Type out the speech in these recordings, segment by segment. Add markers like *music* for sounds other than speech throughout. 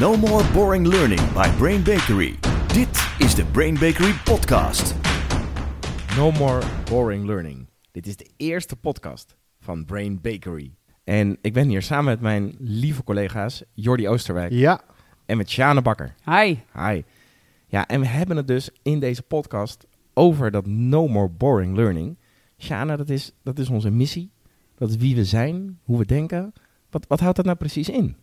No more boring learning by Brain Bakery. Dit is de Brain Bakery podcast. No More Boring Learning. Dit is de eerste podcast van Brain Bakery. En ik ben hier samen met mijn lieve collega's Jordi Oosterwijk Ja, en met Sjane Bakker. Hi. Hi. Ja, en we hebben het dus in deze podcast over dat No More Boring Learning. Sjane, dat is, dat is onze missie. Dat is wie we zijn, hoe we denken. Wat, wat houdt dat nou precies in?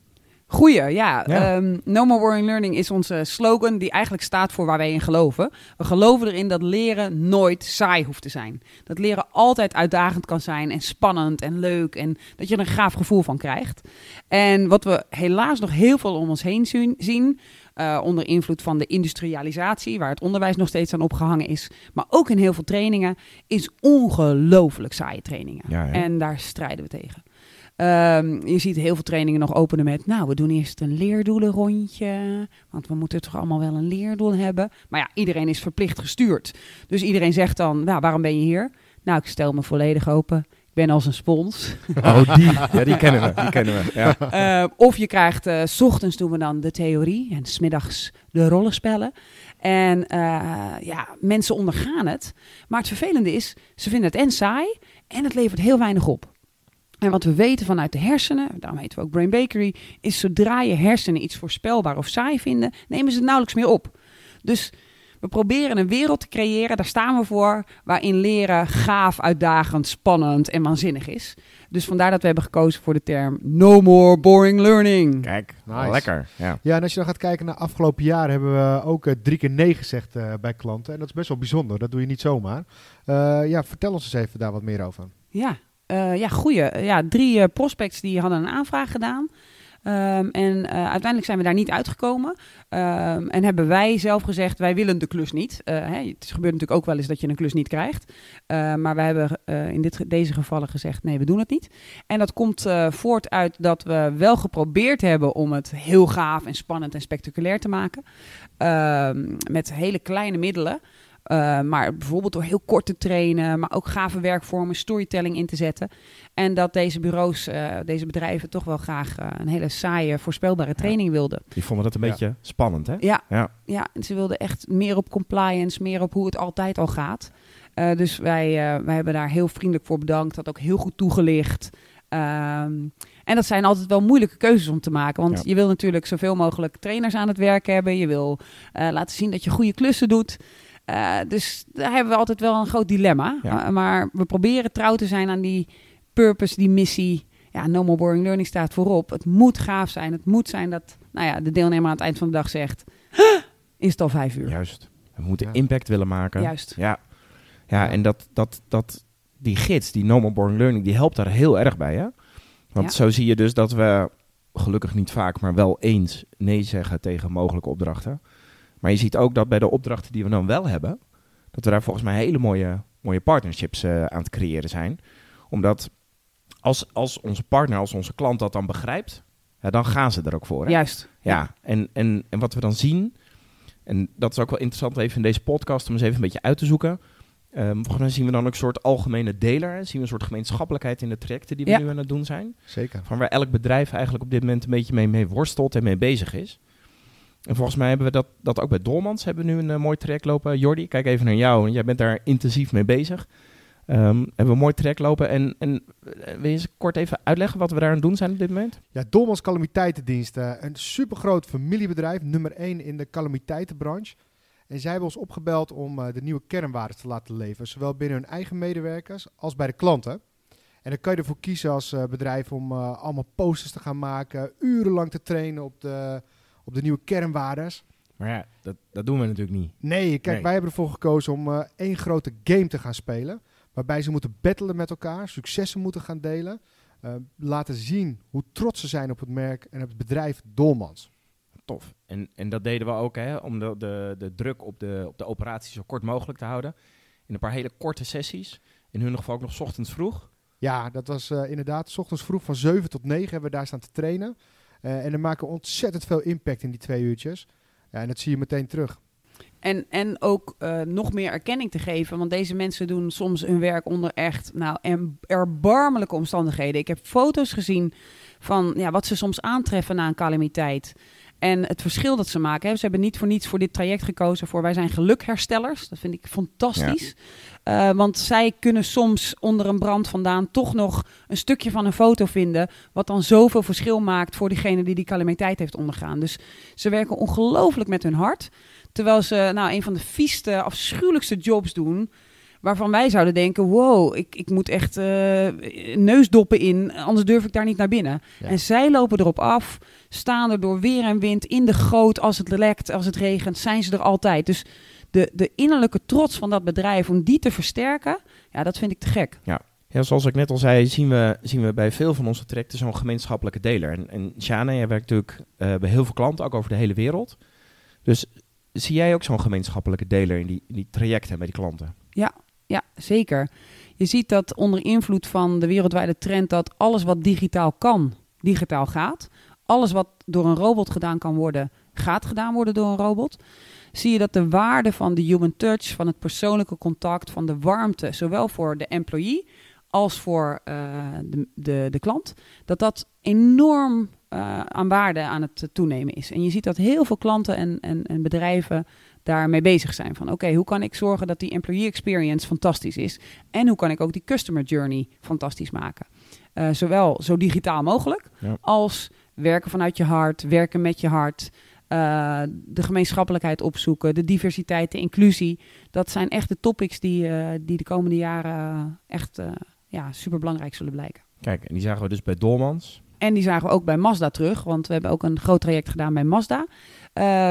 Goeie, ja. Ja. Ehm, no More Boring Learning is onze slogan die eigenlijk staat voor waar wij in geloven. We geloven erin dat leren nooit saai hoeft te zijn. Dat leren altijd uitdagend kan zijn en spannend en leuk en dat je er een gaaf gevoel van krijgt. En wat we helaas nog heel veel om ons heen zien, eh, onder invloed van de industrialisatie, waar het onderwijs nog steeds aan opgehangen is, maar ook in heel veel trainingen, is ongelooflijk saaie trainingen. Ja? En daar strijden we tegen. Ehm, je ziet heel veel trainingen nog openen met, nou, we doen eerst een leerdoelenrondje, want we moeten toch allemaal wel een leerdoel hebben. Maar ja, iedereen is verplicht gestuurd. Dus iedereen zegt dan, nou, waarom ben je hier? Nou, ik stel me volledig open. Ik ben als een spons. *laughs* Oh, die. Ja, die kennen we. Die kennen we. Ja. Eh, of je krijgt, eh, s ochtends doen we dan de theorie en smiddags de rollenspellen. En eh, ja, mensen ondergaan het. Maar het vervelende is, ze vinden het en saai en het levert heel weinig op. En wat we weten vanuit de hersenen, daarom heten we ook Brain Bakery, is zodra je hersenen iets voorspelbaar of saai vinden, nemen ze het nauwelijks meer op. Dus we proberen een wereld te creëren, daar staan we voor, waarin leren gaaf, uitdagend, spannend en waanzinnig is. Dus vandaar dat we hebben gekozen voor de term No More Boring Learning. Kijk, Nice. lekker. Ja. ja, en als je dan gaat kijken naar afgelopen jaar, hebben we ook eh, drie keer nee gezegd eh, bij klanten. En dat is best wel bijzonder, dat doe je niet zomaar. Eh, ja, vertel ons eens even daar wat meer over. Ja, eh, ja goeie. Ja, drie eh, prospects die hadden een aanvraag gedaan. Ehm, en eh, uiteindelijk zijn we daar niet uitgekomen. Ehm, en hebben wij zelf gezegd, wij willen de klus niet. Hè, het gebeurt natuurlijk ook wel eens dat je een klus niet krijgt. Maar wij hebben in dit, deze gevallen gezegd, nee, we doen het niet. En dat komt voort uit dat we wel geprobeerd hebben om het heel gaaf en spannend en spectaculair te maken. Ehm, met hele kleine middelen. Uh, maar bijvoorbeeld door heel kort te trainen, maar ook gave werkvormen, storytelling in te zetten. En dat deze bureaus, uh, deze bedrijven toch wel graag uh, een hele saaie, voorspelbare training Ja. wilden. Die vonden dat een Ja. beetje spannend, hè? Ja, Ja. ja, en ze wilden echt meer op compliance, meer op hoe het altijd al gaat. Uh, dus wij, uh, wij hebben daar heel vriendelijk voor bedankt, dat ook heel goed toegelicht. Um, en dat zijn altijd wel moeilijke keuzes om te maken. Want Ja. je wil natuurlijk zoveel mogelijk trainers aan het werk hebben. Je wil uh, laten zien dat je goede klussen doet. Uh, dus daar hebben we altijd wel een groot dilemma. Ja. Uh, maar we proberen trouw te zijn aan die purpose, die missie. Ja, No More Boring Learning staat voorop. Het moet gaaf zijn. Het moet zijn dat nou ja, de deelnemer aan het eind van de dag zegt... "Huh, is het al vijf uur? Juist. We moeten Ja. impact willen maken. Juist. Ja, ja, Ja. en dat, dat, dat, die gids, die No More Boring Learning, die helpt daar heel erg bij. Hè? Want Ja. zo zie je dus dat we, gelukkig niet vaak, maar wel eens nee zeggen tegen mogelijke opdrachten. Maar je ziet ook dat bij de opdrachten die we dan wel hebben, dat we daar volgens mij hele mooie, mooie partnerships eh, aan het creëren zijn. Omdat als, als onze partner, als onze klant dat dan begrijpt, ja, dan gaan ze er ook voor. Hè? Juist. Ja, en, en, en wat we dan zien, en dat is ook wel interessant even in deze podcast om eens even een beetje uit te zoeken. Um, volgens mij zien we dan ook een soort algemene deler. Zien we een soort gemeenschappelijkheid in de trajecten die we Ja. nu aan het doen zijn. Zeker. Van waar elk bedrijf eigenlijk op dit moment een beetje mee, mee worstelt en mee bezig is. En volgens mij hebben we dat, dat ook bij Dolmans hebben we nu een eh, mooi traject lopen. Jordi, kijk even naar jou. Jij bent daar intensief mee bezig. Ehm, hebben we een mooi traject lopen. En, en eh, wil je eens kort even uitleggen wat we daar aan doen zijn op dit moment? Ja, Dolmans Calamiteitendienst, eh, een supergroot familiebedrijf, nummer 1 in de calamiteitenbranche. En zij hebben ons opgebeld om eh, de nieuwe kernwaarden te laten leven, zowel binnen hun eigen medewerkers als bij de klanten. En dan kan je ervoor kiezen als bedrijf om allemaal posters te gaan maken, urenlang te trainen op de, op de nieuwe kernwaardes. Maar ja, dat, dat doen we natuurlijk niet. Nee, kijk, Nee. wij hebben ervoor gekozen om eh, één grote game te gaan spelen. Waarbij ze moeten battelen met elkaar, successen moeten gaan delen. eh, laten zien hoe trots ze zijn op het merk en op het bedrijf Dolmans. Tof. En, en dat deden we ook hè, om de, de, de druk op de, op de operatie zo kort mogelijk te houden. In een paar hele korte sessies. In hun geval ook nog 's ochtends vroeg. Ja, dat was eh, inderdaad. S ochtends vroeg van 7 tot 9 hebben we daar staan te trainen. Eh, en dan maken ontzettend veel impact in die twee uurtjes. Ja, en dat zie je meteen terug. En, en ook eh, nog meer erkenning te geven. Want deze mensen doen soms hun werk onder echt nou, erbarmelijke omstandigheden. Ik heb foto's gezien van ja, wat ze soms aantreffen na een calamiteit. En het verschil dat ze maken, hè, ze hebben niet voor niets voor dit traject gekozen voor wij zijn gelukherstellers. Dat vind ik fantastisch. Uh, want zij kunnen soms onder een brand vandaan toch nog een stukje van een foto vinden. Wat dan zoveel verschil maakt voor diegene die die calamiteit heeft ondergaan. Dus ze werken ongelooflijk met hun hart. Terwijl ze nou een van de vieste, afschuwelijkste jobs doen waarvan wij zouden denken: wow, ik, ik moet echt uh, neusdoppen in, anders durf ik daar niet naar binnen. En zij lopen erop af, staan er door weer en wind in de goot als het lekt, als het regent, zijn ze er altijd. Dus de, de innerlijke trots van dat bedrijf, om die te versterken, ja, dat vind ik te gek. Ja. Ja, zoals ik net al zei, zien we, zien we bij veel van onze trajecten zo'n gemeenschappelijke deler. En, en Shana, jij werkt natuurlijk uh, bij heel veel klanten, ook over de hele wereld. Dus zie jij ook zo'n gemeenschappelijke deler in die, in die trajecten bij die klanten? Ja, ja, zeker. Je ziet dat onder invloed van de wereldwijde trend dat alles wat digitaal kan, digitaal gaat. Alles wat door een robot gedaan kan worden, gaat gedaan worden door een robot. Zie je dat de waarde van de human touch, van het persoonlijke contact, van de warmte, zowel voor de employee als voor uh, de, de, de klant, dat dat enorm uh, aan waarde aan het toenemen is. En je ziet dat heel veel klanten en, en, en bedrijven daarmee bezig zijn. Van oké, hoe kan ik zorgen dat die employee experience fantastisch is? En hoe kan ik ook die customer journey fantastisch maken? Uh, zowel zo digitaal mogelijk als werken vanuit je hart, werken met je hart. Uh, de gemeenschappelijkheid opzoeken, de diversiteit, de inclusie. Dat zijn echt de topics die, uh, die de komende jaren echt ja, super belangrijk zullen blijken. Kijk, en die zagen we dus bij Dolmans. En die zagen we ook bij Mazda terug, want we hebben ook een groot traject gedaan bij Mazda.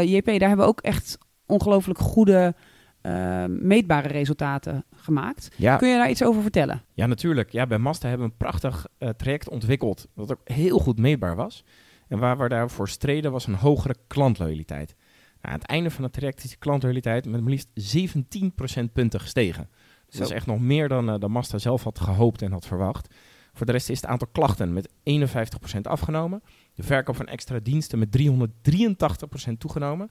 JP, daar hebben we ook echt ongelooflijk goede uh, meetbare resultaten gemaakt. Ja. Kun je daar iets over vertellen? Ja, natuurlijk. Ja, bij Mazda hebben we een prachtig uh, traject ontwikkeld, dat ook heel goed meetbaar was. En waar we daarvoor streden was een hogere klantloyaliteit. Nou, aan het einde van het traject is die klantloyaliteit met maar liefst 17% punten gestegen. Dus dat is echt nog meer dan, uh, dan zelf had gehoopt en had verwacht. Voor de rest is het aantal klachten met 51% afgenomen. De verkoop van extra diensten met 383% toegenomen.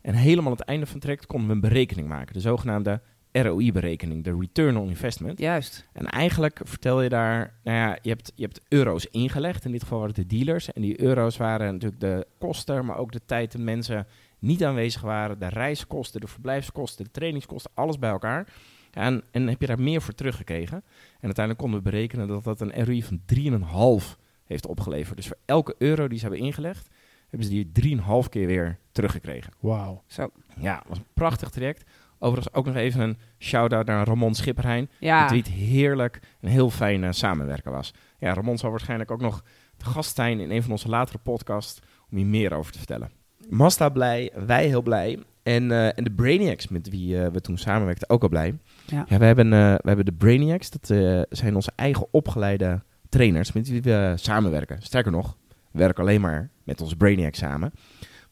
En helemaal aan het einde van het traject konden we een berekening maken. De zogenaamde ROI-berekening, de Return on Investment. Juist. En eigenlijk vertel je daar, nou ja, je hebt, je hebt euro's ingelegd. In dit geval waren het de dealers. En die euro's waren natuurlijk de kosten, maar ook de tijd dat mensen niet aanwezig waren. De reiskosten, de verblijfskosten, de trainingskosten, alles bij elkaar. En, en heb je daar meer voor teruggekregen. En uiteindelijk konden we berekenen dat dat een ROI van 3,5 heeft opgeleverd. Dus voor elke euro die ze hebben ingelegd, hebben ze die 3,5 keer weer teruggekregen. Wauw. Zo. Ja, was een prachtig traject. Overigens ook nog even een shout-out naar Ramon Schipperheijn. Ja. Die het heerlijk en heel fijn uh, samenwerken was. Ja, Ramon zal waarschijnlijk ook nog de gast zijn in een van onze latere podcasts om hier meer over te vertellen. Mazda blij, wij heel blij. En, uh, en de Brainiacs, met wie uh, we toen samenwerkten, ook al blij. Ja. ja we, hebben, uh, we hebben de Brainiacs, dat zijn onze eigen opgeleide trainers met wie we samenwerken. Sterker nog, we werken alleen maar met onze Brainiacs samen.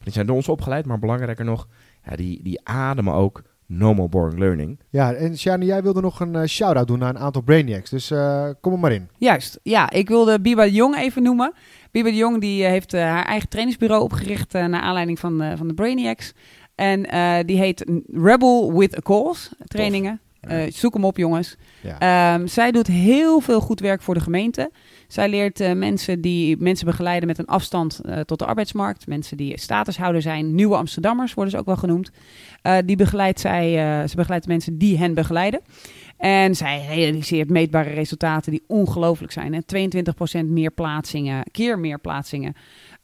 Die zijn door ons opgeleid, maar belangrijker nog, ja, die, die ademen ook no more boring learning. Ja, en Shani, jij wilde nog een uh, shout-out doen naar een aantal Brainiacs, dus uh, kom er maar in. Juist, ja, ik wilde Biba de Jong even noemen. Biba de Jong die heeft uh, haar eigen trainingsbureau opgericht naar aanleiding van, van de Brainiacs. En die heet Rebel with a Cause, trainingen. Uh, zoek hem op, jongens. Ja. Um, zij doet heel veel goed werk voor de gemeente. Zij leert uh, mensen die mensen begeleiden met een afstand uh, tot de arbeidsmarkt. Mensen die statushouder zijn. Nieuwe Amsterdammers worden ze ook wel genoemd. die begeleidt zij, ze begeleidt mensen die hen begeleiden. En zij realiseert meetbare resultaten die ongelooflijk zijn. Hè? 22% meer plaatsingen, keer meer plaatsingen.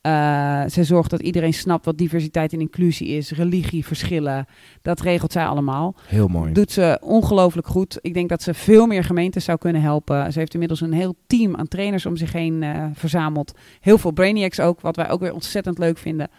Uh, zij zorgt dat iedereen snapt wat diversiteit en inclusie is. Religie, verschillen. Dat regelt zij allemaal. Heel mooi. Doet ze ongelooflijk goed. Ik denk dat ze veel meer gemeentes zou kunnen helpen. Ze heeft inmiddels een heel team aan trainers om zich heen uh, verzameld. Heel veel Brainiacs ook, wat wij ook weer ontzettend leuk vinden.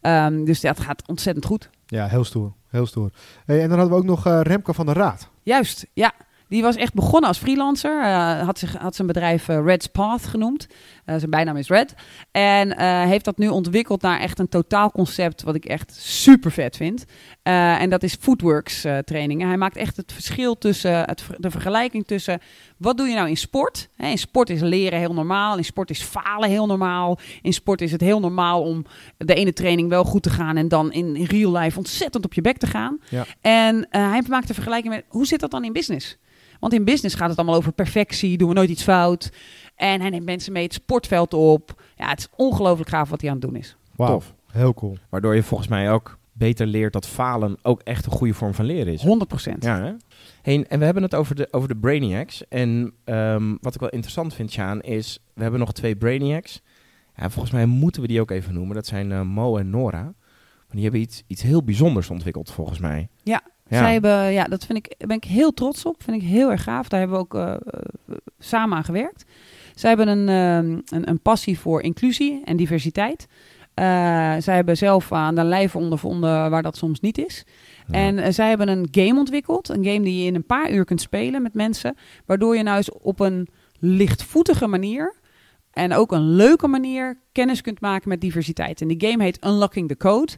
Um, dus dat gaat ontzettend goed. Ja, heel stoer. Heel stoer. Hey, en dan hadden we ook nog uh, Remke van der Raad. Juist, ja. Die was echt begonnen als freelancer. Uh, had, zich, had zijn bedrijf uh, Red's Path genoemd. Uh, zijn bijnaam is Red. En heeft dat nu ontwikkeld naar echt een totaalconcept wat ik echt super vet vind. en dat is Footworks trainingen. Hij maakt echt het verschil tussen, het, de vergelijking tussen wat doe je nou in sport? In sport is leren heel normaal. In sport is falen heel normaal. In sport is het heel normaal om de ene training wel goed te gaan en dan in, in real life ontzettend op je bek te gaan. Ja. En hij maakt de vergelijking met hoe zit dat dan in business? Want in business gaat het allemaal over perfectie, doen we nooit iets fout. En hij neemt mensen mee het sportveld op. Ja, het is ongelooflijk gaaf wat hij aan het doen is. Wow. Tof. Heel cool. Waardoor je volgens mij ook beter leert dat falen ook echt een goede vorm van leren is. 100 procent. Ja, hè? Hey, en we hebben het over de, over de Brainiacs. En ehm, wat ik wel interessant vind, Sjaan, is... We hebben nog twee Brainiacs. Ja, volgens mij moeten we die ook even noemen. Dat zijn eh, Mo en Nora. Maar die hebben iets, iets heel bijzonders ontwikkeld, volgens mij. Ja, Ja. Zij hebben, ja, dat vind ik, daar ben ik heel trots op. Vind ik heel erg gaaf. Daar hebben we ook eh, eh, samen aan gewerkt. Zij hebben een, ehm, een, een passie voor inclusie en diversiteit. Eh, zij hebben zelf aan de lijve ondervonden waar dat soms niet is. Ja. En eh, zij hebben een game ontwikkeld. Een game die je in een paar uur kunt spelen met mensen. Waardoor je nou eens op een lichtvoetige manier en ook een leuke manier kennis kunt maken met diversiteit. En die game heet Unlocking the Code.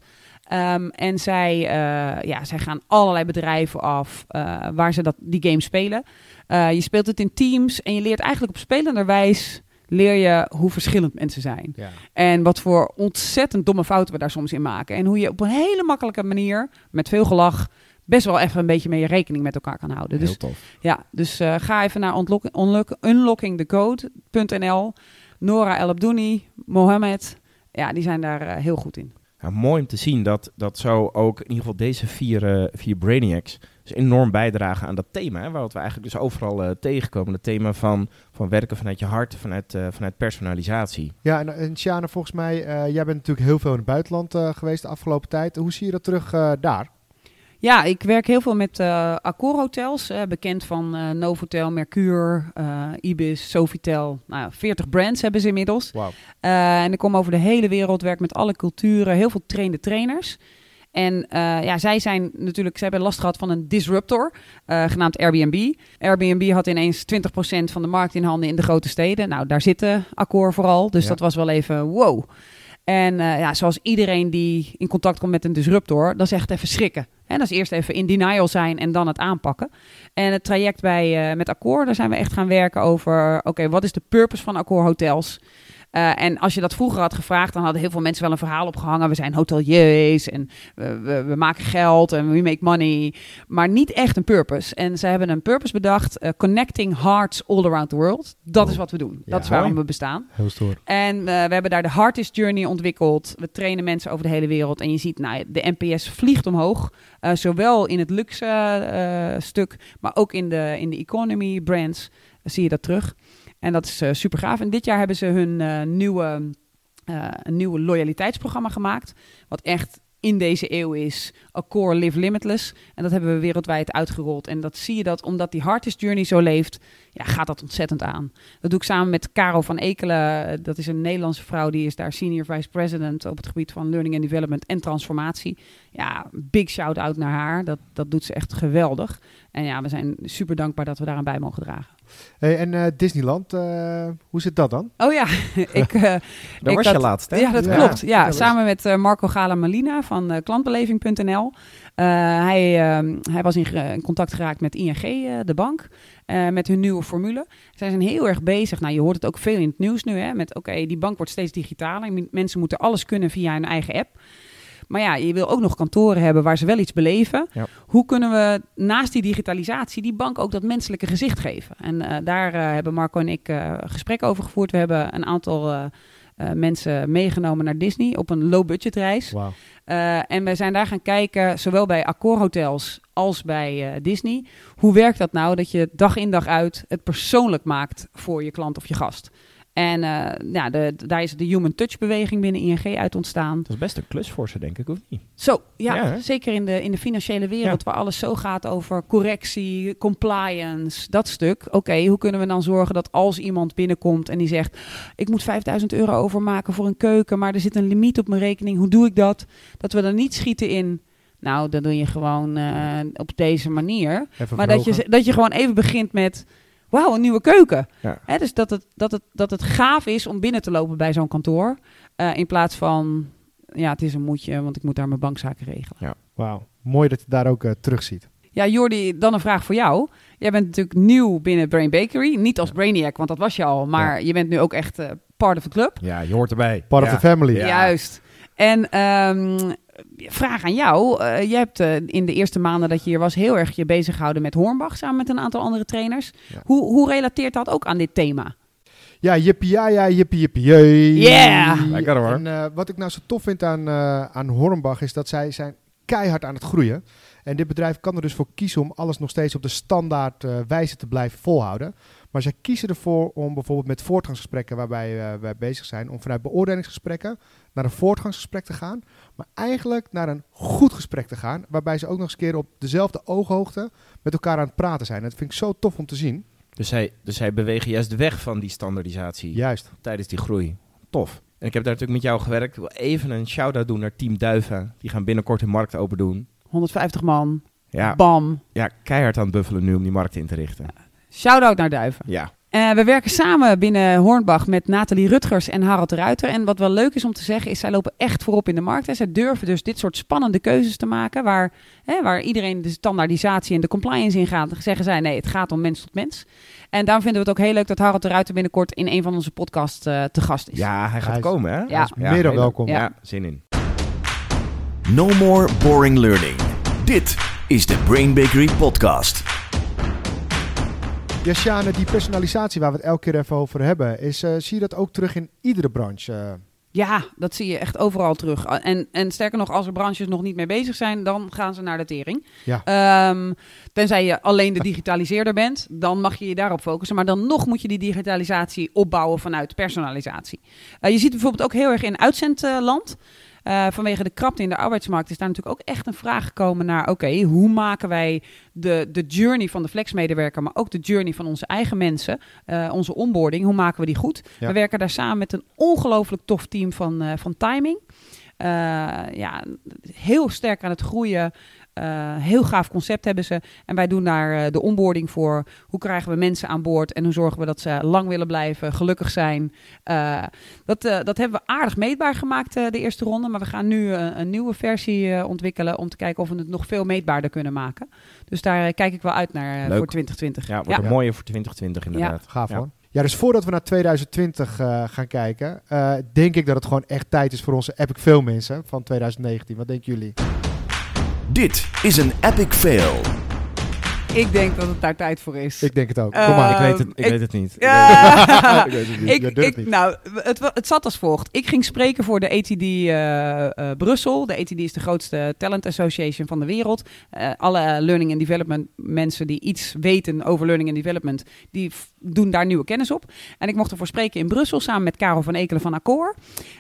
Ehm, en zij, eh, ja, zij gaan allerlei bedrijven af eh, waar ze dat, die game spelen. Eh, je speelt het in teams en je leert eigenlijk op spelenderwijs leer je hoe verschillend mensen zijn. Ja. En wat voor ontzettend domme fouten we daar soms in maken. En hoe je op een hele makkelijke manier, met veel gelach, best wel even een beetje mee rekening met elkaar kan houden. Dus tof. ja, dus ga even naar unlock, unlock, unlockingthecode.nl. Nora El Abdouni, Mohammed, ja, die zijn daar heel goed in. Mooi om te zien dat, dat zo ook in ieder geval deze vier, eh, vier Brainiacs dus enorm bijdragen aan dat thema. Hè, waar we eigenlijk dus overal eh, tegenkomen. Het thema van, van werken vanuit je hart, vanuit, eh, vanuit personalisatie. Ja, en, en volgens mij, jij bent natuurlijk heel veel in het buitenland geweest de afgelopen tijd. Hoe zie je dat terug daar? Ja, ik werk heel veel met eh Accor Hotels, eh, bekend van eh Novotel, Mercure, Ibis, Sofitel. Nou, ja, 40 brands hebben ze inmiddels. Eh, en ik kom over de hele wereld, werk met alle culturen, heel veel trainde trainers. En ja, zij zijn natuurlijk, ze hebben last gehad van een disruptor, genaamd Airbnb. Airbnb had ineens 20% van de markt in handen in de grote steden. Nou, daar zitten Accor vooral, dus Ja. dat was wel even wow. En ja, zoals iedereen die in contact komt met een disruptor, dat is echt even schrikken. En dat is eerst even in denial zijn en dan het aanpakken. En het traject bij, eh, met Accor, daar zijn we echt gaan werken over... oké, wat is de purpose van Accor Hotels? Eh, en als je dat vroeger had gevraagd, dan hadden heel veel mensen wel een verhaal opgehangen. We zijn hoteliers en we, we, we maken geld en we make money. Maar niet echt een purpose. En ze hebben een purpose bedacht, eh, connecting hearts all around the world. Dat is wat we doen. Ja, dat is waarom we bestaan. Heel stoer. En eh, we hebben daar de Hardest Journey ontwikkeld. We trainen mensen over de hele wereld. En je ziet, nou, de NPS vliegt omhoog. Zowel in het luxe stuk, maar ook in de, in de economy brands zie je dat terug. En dat is super gaaf. En dit jaar hebben ze hun eh, nieuwe, eh, een nieuwe loyaliteitsprogramma gemaakt. Wat echt in deze eeuw is Accor Live Limitless. En dat hebben we wereldwijd uitgerold. En dat zie je dat omdat die Hardest Journey zo leeft, ja, gaat dat ontzettend aan. Dat doe ik samen met Caro van Ekelen. Dat is een Nederlandse vrouw, die is daar senior vice president op het gebied van learning and development en transformatie. Ja, big shout-out naar haar. Dat, dat doet ze echt geweldig. En ja, we zijn super dankbaar dat we daaraan bij mogen dragen. Hey, en eh, Disneyland, eh, hoe zit dat dan? Oh ja, *laughs* ik, eh, *laughs* Daar Ik was had- je laatst, hè? Ja, dat Ja, klopt. Ja, eens. samen met eh, Marco Gala Malina van eh, klantbeleving.nl. Eh, hij, ehm, hij was in, in contact geraakt met ING, eh, de bank, eh, met hun nieuwe formule. Zij zijn heel erg bezig. Nou, je hoort het ook veel in het nieuws nu, hè, met oké, die bank wordt steeds digitaler. Mensen moeten alles kunnen via hun eigen app. Maar ja, je wil ook nog kantoren hebben waar ze wel iets beleven. Ja. Hoe kunnen we naast die digitalisatie die bank ook dat menselijke gezicht geven? En daar hebben Marco en ik eh gesprekken over gevoerd. We hebben een aantal eh, mensen meegenomen naar Disney op een low-budget reis. Eh, en we zijn daar gaan kijken, zowel bij Accor Hotels als bij eh, Disney. Hoe werkt dat nou dat je dag in dag uit het persoonlijk maakt voor je klant of je gast? En eh, ja, de, daar is de Human Touch beweging binnen ING uit ontstaan. Dat is best een klus voor ze, denk ik, of niet? Zo, ja, zeker in de, in de financiële wereld waar alles zo gaat over correctie, compliance, dat stuk. Oké, hoe kunnen we dan zorgen dat als iemand binnenkomt en die zegt... ik moet 5000 euro overmaken voor een keuken, maar er zit een limiet op mijn rekening. Hoe doe ik dat? Dat we dan niet schieten in... Nou, dat doe je gewoon eh, op deze manier. Even Maar dat je, dat je gewoon even begint met... Wauw, een nieuwe keuken. Ja. Hè, dus dat het, dat, het, dat het gaaf is om binnen te lopen bij zo'n kantoor. eh, in plaats van... Ja, het is een moedje, want ik moet daar mijn bankzaken regelen. Wauw. Mooi dat je daar ook eh, terug ziet. Ja, Jordi, dan een vraag voor jou. Jij bent natuurlijk nieuw binnen Brain Bakery. Niet als Brainiac, want dat was je al. Maar je bent nu ook echt eh, part of the club. Ja, je hoort erbij. Part ja. of the family. Ja. Juist. En ehm, vraag aan jou. Eh je hebt eh, in de eerste maanden dat je hier was heel erg je bezig gehouden met Hornbach samen met een aantal andere trainers. Ja. Hoe, hoe relateert dat ook aan dit thema? Ja, jippie ja, ja, jippie jippie jee. Yeah! Lekker, hoor. En eh, wat ik nou zo tof vind aan, eh, aan Hornbach is dat zij zijn keihard aan het groeien. En dit bedrijf kan er dus voor kiezen om alles nog steeds op de standaard eh, wijze te blijven volhouden. Maar zij kiezen ervoor om bijvoorbeeld met voortgangsgesprekken waarbij eh, wij bezig zijn, om vanuit beoordelingsgesprekken naar een voortgangsgesprek te gaan. Maar eigenlijk naar een goed gesprek te gaan, waarbij ze ook nog eens een keer op dezelfde ooghoogte met elkaar aan het praten zijn. Dat vind ik zo tof om te zien. Dus zij, dus zij bewegen juist weg van die standaardisatie Juist. tijdens die groei. Tof. En ik heb daar natuurlijk met jou gewerkt. Ik wil even een shout-out doen naar Team Duiven. Die gaan binnenkort hun markt open doen. 150 man. Ja, Bam. ja, keihard aan het buffelen nu om die markt in te richten. Shout-out naar Duiven. Ja, Eh, we werken samen binnen Hornbach met Nathalie Rutgers en Harald de Ruiter. En wat wel leuk is om te zeggen, is zij lopen echt voorop in de markt. En zij durven dus dit soort spannende keuzes te maken, waar, hè, waar iedereen de standaardisatie en de compliance in gaat. Zeggen zij, nee, het gaat om mens tot mens. En daarom vinden we het ook heel leuk dat Harald de Ruiter binnenkort in een van onze podcasts eh, te gast is. ja hij gaat Hij is- komen, hè? Ja. Hij is meer dan welkom. Ja, zin in. No more boring learning. Dit is de Brain Bakery podcast. Ja, Sjane, die personalisatie waar we het elke keer even over hebben, is, eh, zie je dat ook terug in iedere branche? Ja, dat zie je echt overal terug. En, en sterker nog, als er branches nog niet mee bezig zijn, dan gaan ze naar de tering. Ja. Ehm, tenzij je alleen de digitaliseerder bent, dan mag je je daarop focussen. Maar dan nog moet je die digitalisatie opbouwen vanuit personalisatie. Eh, je ziet bijvoorbeeld ook heel erg in uitzendland. Eh, vanwege de krapte in de arbeidsmarkt is daar natuurlijk ook echt een vraag gekomen naar: oké, hoe maken wij de, de journey van de flexmedewerker, maar ook de journey van onze eigen mensen, eh, onze onboarding, hoe maken we die goed? Ja. We werken daar samen met een ongelooflijk tof team van, eh, van timing. Ja, heel sterk aan het groeien. Eh, heel gaaf concept hebben ze. En wij doen daar eh, de onboarding voor. Hoe krijgen we mensen aan boord en hoe zorgen we dat ze lang willen blijven, gelukkig zijn. Eh, dat, eh, dat hebben we aardig meetbaar gemaakt eh, de eerste ronde. Maar we gaan nu eh, een nieuwe versie eh, ontwikkelen om te kijken of we het nog veel meetbaarder kunnen maken. Dus daar kijk ik wel uit naar voor 2020. Ja, wordt een mooie voor 2020 inderdaad. Gaaf Ja. hoor. Ja, dus voordat we naar 2020 eh, gaan kijken, eh, denk ik dat het gewoon echt tijd is voor onze Epic Fail mensen van 2019. Wat denken jullie? Dit is een epic fail. Ik denk dat het daar tijd voor is. Ik denk het ook. Kom maar. Ik weet het, ik ik- weet het niet. Ja. *laughs* *laughs* Ik weet het niet. Ik, ik, niet. nou, het, het zat als volgt. Ik ging spreken voor de ATD eh, eh, Brussel. De ATD is de grootste talent association van de wereld. Eh, alle learning and development mensen die iets weten over learning and development, die doen daar nieuwe kennis op. En ik mocht ervoor spreken in Brussel samen met Karel van Ekelen van Accor.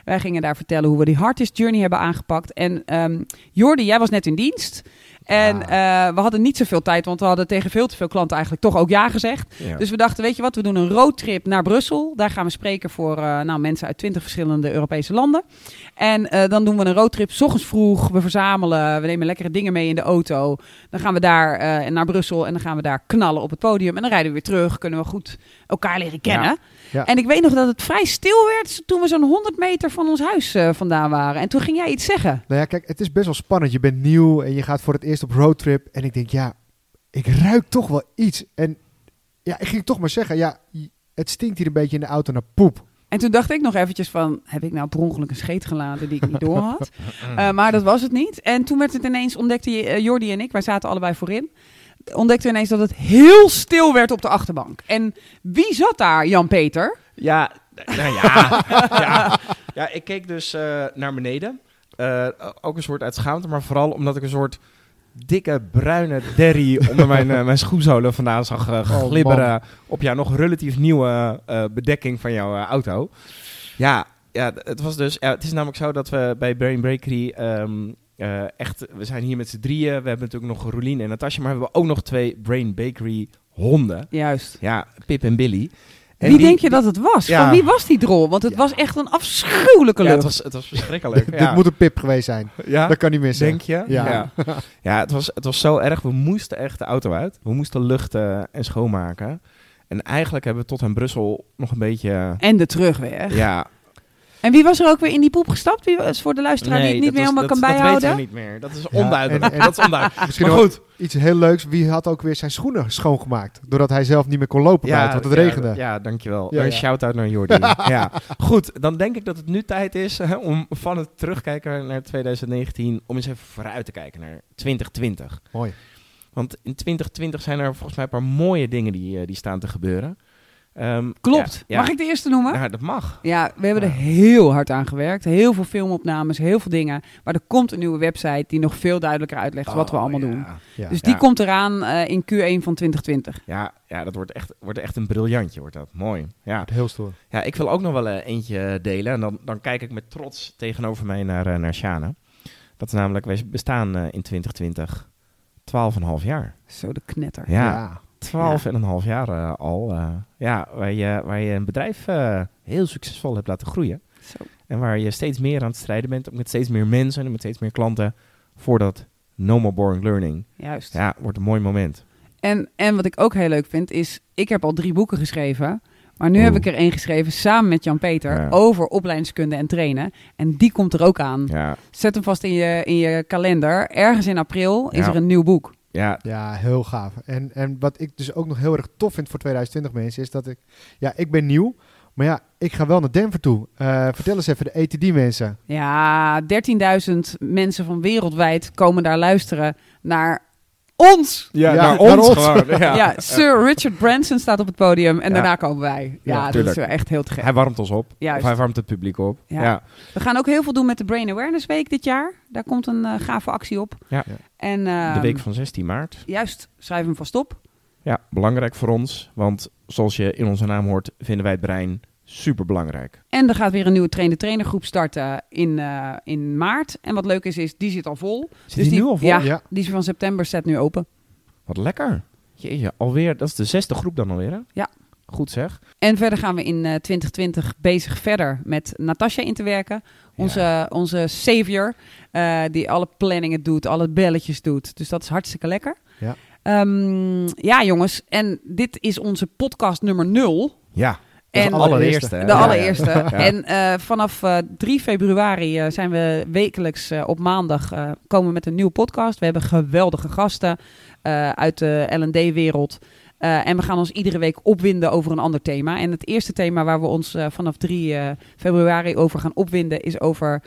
Wij gingen daar vertellen hoe we die Hardest Journey hebben aangepakt. En ehm Jordi, jij was net in dienst. En eh, we hadden niet zoveel tijd, want we hadden tegen veel te veel klanten eigenlijk toch ook ja gezegd. Ja. Dus we dachten, weet je wat, we doen een roadtrip naar Brussel. Daar gaan we spreken voor eh, nou, mensen uit twintig verschillende Europese landen. En eh, dan doen we een roadtrip, s ochtends vroeg. We verzamelen, we nemen lekkere dingen mee in de auto. Dan gaan we daar naar Brussel en dan gaan we daar knallen op het podium. En dan rijden we weer terug, kunnen we goed elkaar leren kennen. Ja. Ja. En ik weet nog dat het vrij stil werd toen we zo'n 100 meter van ons huis vandaan waren. En toen ging jij iets zeggen. Nou ja, kijk, het is best wel spannend. Je bent nieuw en je gaat voor het eerst op roadtrip. En ik denk, ja, ik ruik toch wel iets. En ja, ik ging toch maar zeggen, ja, het stinkt hier een beetje in de auto naar poep. En toen dacht ik nog eventjes van, heb ik nou per ongeluk een scheet gelaten die ik niet door had? *laughs* Eh, maar dat was het niet. En toen werd het ineens, ontdekte eh, Jordi en ik, wij zaten allebei voorin, ontdekten we ineens dat het heel stil werd op de achterbank. En wie zat daar, Jan-Peter? Ja, nou ja, *laughs* ja. ja, ik keek dus eh, naar beneden. Eh, ook een soort uit schaamte, maar vooral omdat ik een soort dikke bruine derry *laughs* onder mijn, eh, mijn schoenzolen vandaan zag Oh, glibberen op jouw nog relatief nieuwe eh, bedekking van jouw auto. Ja, ja, het was dus. Ja, het is namelijk zo dat we bij Brain Bakery ehm, eh, echt. We zijn hier met z'n drieën. We hebben natuurlijk nog Rolien en Natasja, maar we hebben ook nog twee Brain Bakery honden. Juist. Ja, Pip en Billy. En wie die- denk je dat het was? Ja. Van wie was die drol? Want het Ja. was echt een afschuwelijke Ja, lucht. het was, het was verschrikkelijk. *laughs* Dit ja. moet een pip geweest zijn. ja? Dat kan niet missen. Denk je? Ja. Ja, *laughs* Ja, het, was, het was zo erg. We moesten echt de auto uit. We moesten luchten en schoonmaken. En eigenlijk hebben we tot aan Brussel nog een beetje... En de terugweg. Ja, En wie was er ook weer in die poep gestapt? Wie was voor de luisteraar die het niet dat meer was- helemaal dat, kan dat bijhouden? weten we niet meer. Dat is Ja, onduidelijk. en- en- dat is onduidelijk. Misschien maar nog goed. Iets heel leuks. Wie had ook weer zijn schoenen schoongemaakt? Doordat hij zelf niet meer kon lopen buiten, want het ja, regende. Ja, dankjewel. Ja, een ja. shout-out naar Jordi. *laughs* ja. Goed, dan denk ik dat het nu tijd is hè, om van het terugkijken naar 2019... om eens even vooruit te kijken naar 2020. Mooi. Want in 2020 zijn er volgens mij een paar mooie dingen die, eh, die staan te gebeuren. Ehm, Klopt. ja, ja. Mag ik de eerste noemen? Ja, dat mag. Ja, we hebben Ja. er heel hard aan gewerkt. Heel veel filmopnames, heel veel dingen. Maar er komt een nieuwe website die nog veel duidelijker uitlegt wat we Oh, allemaal ja. doen. Ja. Dus die Ja. komt eraan eh, in Q1 van 2020. Ja, ja dat wordt echt, wordt echt een briljantje. Wordt dat. Mooi. Ja. Heel stoer. ja, ik wil ook nog wel eh, eentje delen. En dan, dan kijk ik met trots tegenover mij naar, eh, naar Sjane. Dat is namelijk, wij bestaan in 2020 12,5 jaar. Zo de knetter. Ja, 12 en een half jaar eh, al. eh, ja, waar je, waar je een bedrijf eh, heel succesvol hebt laten groeien. Zo. En waar je steeds meer aan het strijden bent. ook Met steeds meer mensen en met steeds meer klanten. Voor dat no more boring learning. Juist. Ja, wordt een mooi moment. En, en wat ik ook heel leuk vind, is... Ik heb al drie boeken geschreven. Maar nu Oeh. heb ik er één geschreven samen met Jan-Peter... Ja. over opleidingskunde en trainen. En die komt er ook aan. Ja, Zet hem vast in je, in je kalender. Ergens in april is Ja. er een nieuw boek. Ja, Ja, heel gaaf. En, en wat ik dus ook nog heel erg tof vind voor 2020 mensen, is dat ik... Ja, ik ben nieuw, maar ja, ik ga wel naar Denver toe. Eh, vertel eens even de ATD mensen. Ja, 13.000 mensen van wereldwijd komen daar luisteren naar ons. ja, Ja, naar naar ons ons. gewoon. Ja, *laughs* Ja. Sir Richard Branson staat op het podium en Ja. daarna komen wij. Ja, Ja, dat tuurlijk. is wel echt heel te gek. Hij warmt ons op. Juist. Of hij warmt het publiek op. Ja. Ja. We gaan ook heel veel doen met de Brain Awareness Week dit jaar. Daar komt een eh, gave actie op. Ja. Ja. En, De ehm, week van 16 maart. Juist, schrijf hem vast op. Ja, belangrijk voor ons. Want zoals je in onze naam hoort, vinden wij het brein super belangrijk. En er gaat weer een nieuwe trainer-trainer groep starten in, eh, in maart. En wat leuk is, is die zit al vol. Zit Dus die nu al vol? Ja, Ja. die is van september staat nu open. Wat lekker. Jeetje, alweer. Dat is de zesde groep dan alweer, hè? Ja. Goed zeg. En verder gaan we in eh, 2020 bezig verder met Natasja in te werken. Onze, onze savior, eh, die alle planningen doet, alle belletjes doet. Dus dat is hartstikke lekker. Ja. Ehm, ja, jongens. En dit is onze podcast nummer 0. Ja. En de allereerste. de ja. allereerste. Ja. En eh, vanaf eh, 3 februari eh, zijn we wekelijks eh, op maandag eh, komen met een nieuwe podcast. We hebben geweldige gasten eh, uit de L&D-wereld. Eh, en we gaan ons iedere week opwinden over een ander thema. En het eerste thema waar we ons eh, vanaf 3 eh, februari over gaan opwinden is over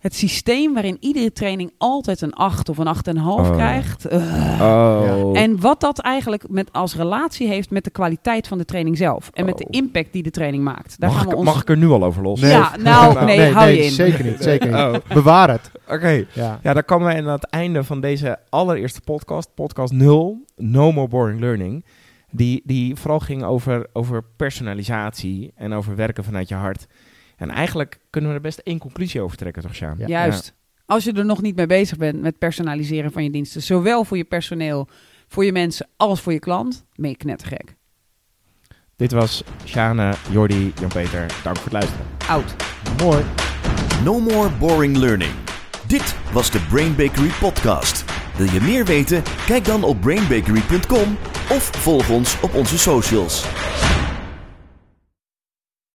het systeem waarin iedere training altijd een 8 of een 8,5 Oh. krijgt. Ugh. Oh. En wat dat eigenlijk met als relatie heeft met de kwaliteit van de training zelf. En met de Oh. impact die de training maakt. Daar mag, gaan we ik, ons... mag ik er nu al over los? Nee. Ja, *laughs* nou, nee, hou je in. Zeker niet, zeker niet. Oh. Bewaar het. Oké. Ja. Ja, dan komen wij aan het einde van deze allereerste podcast, podcast 0, No More Boring Learning. Die, die vooral ging over, over personalisatie en over werken vanuit je hart. En eigenlijk kunnen we er best één conclusie over trekken, toch, Sjaan? Ja. Juist. Als je er nog niet mee bezig bent met personaliseren van je diensten, zowel voor je personeel, voor je mensen als voor je klant, ben je knettergek. Dit was Sjane, Jordi, Jan-Peter. Dank voor het luisteren. Oud. Mooi. No more boring learning. Dit was de Brain Bakery podcast. Wil je meer weten? Kijk dan op brainbakery.com of volg ons op onze socials.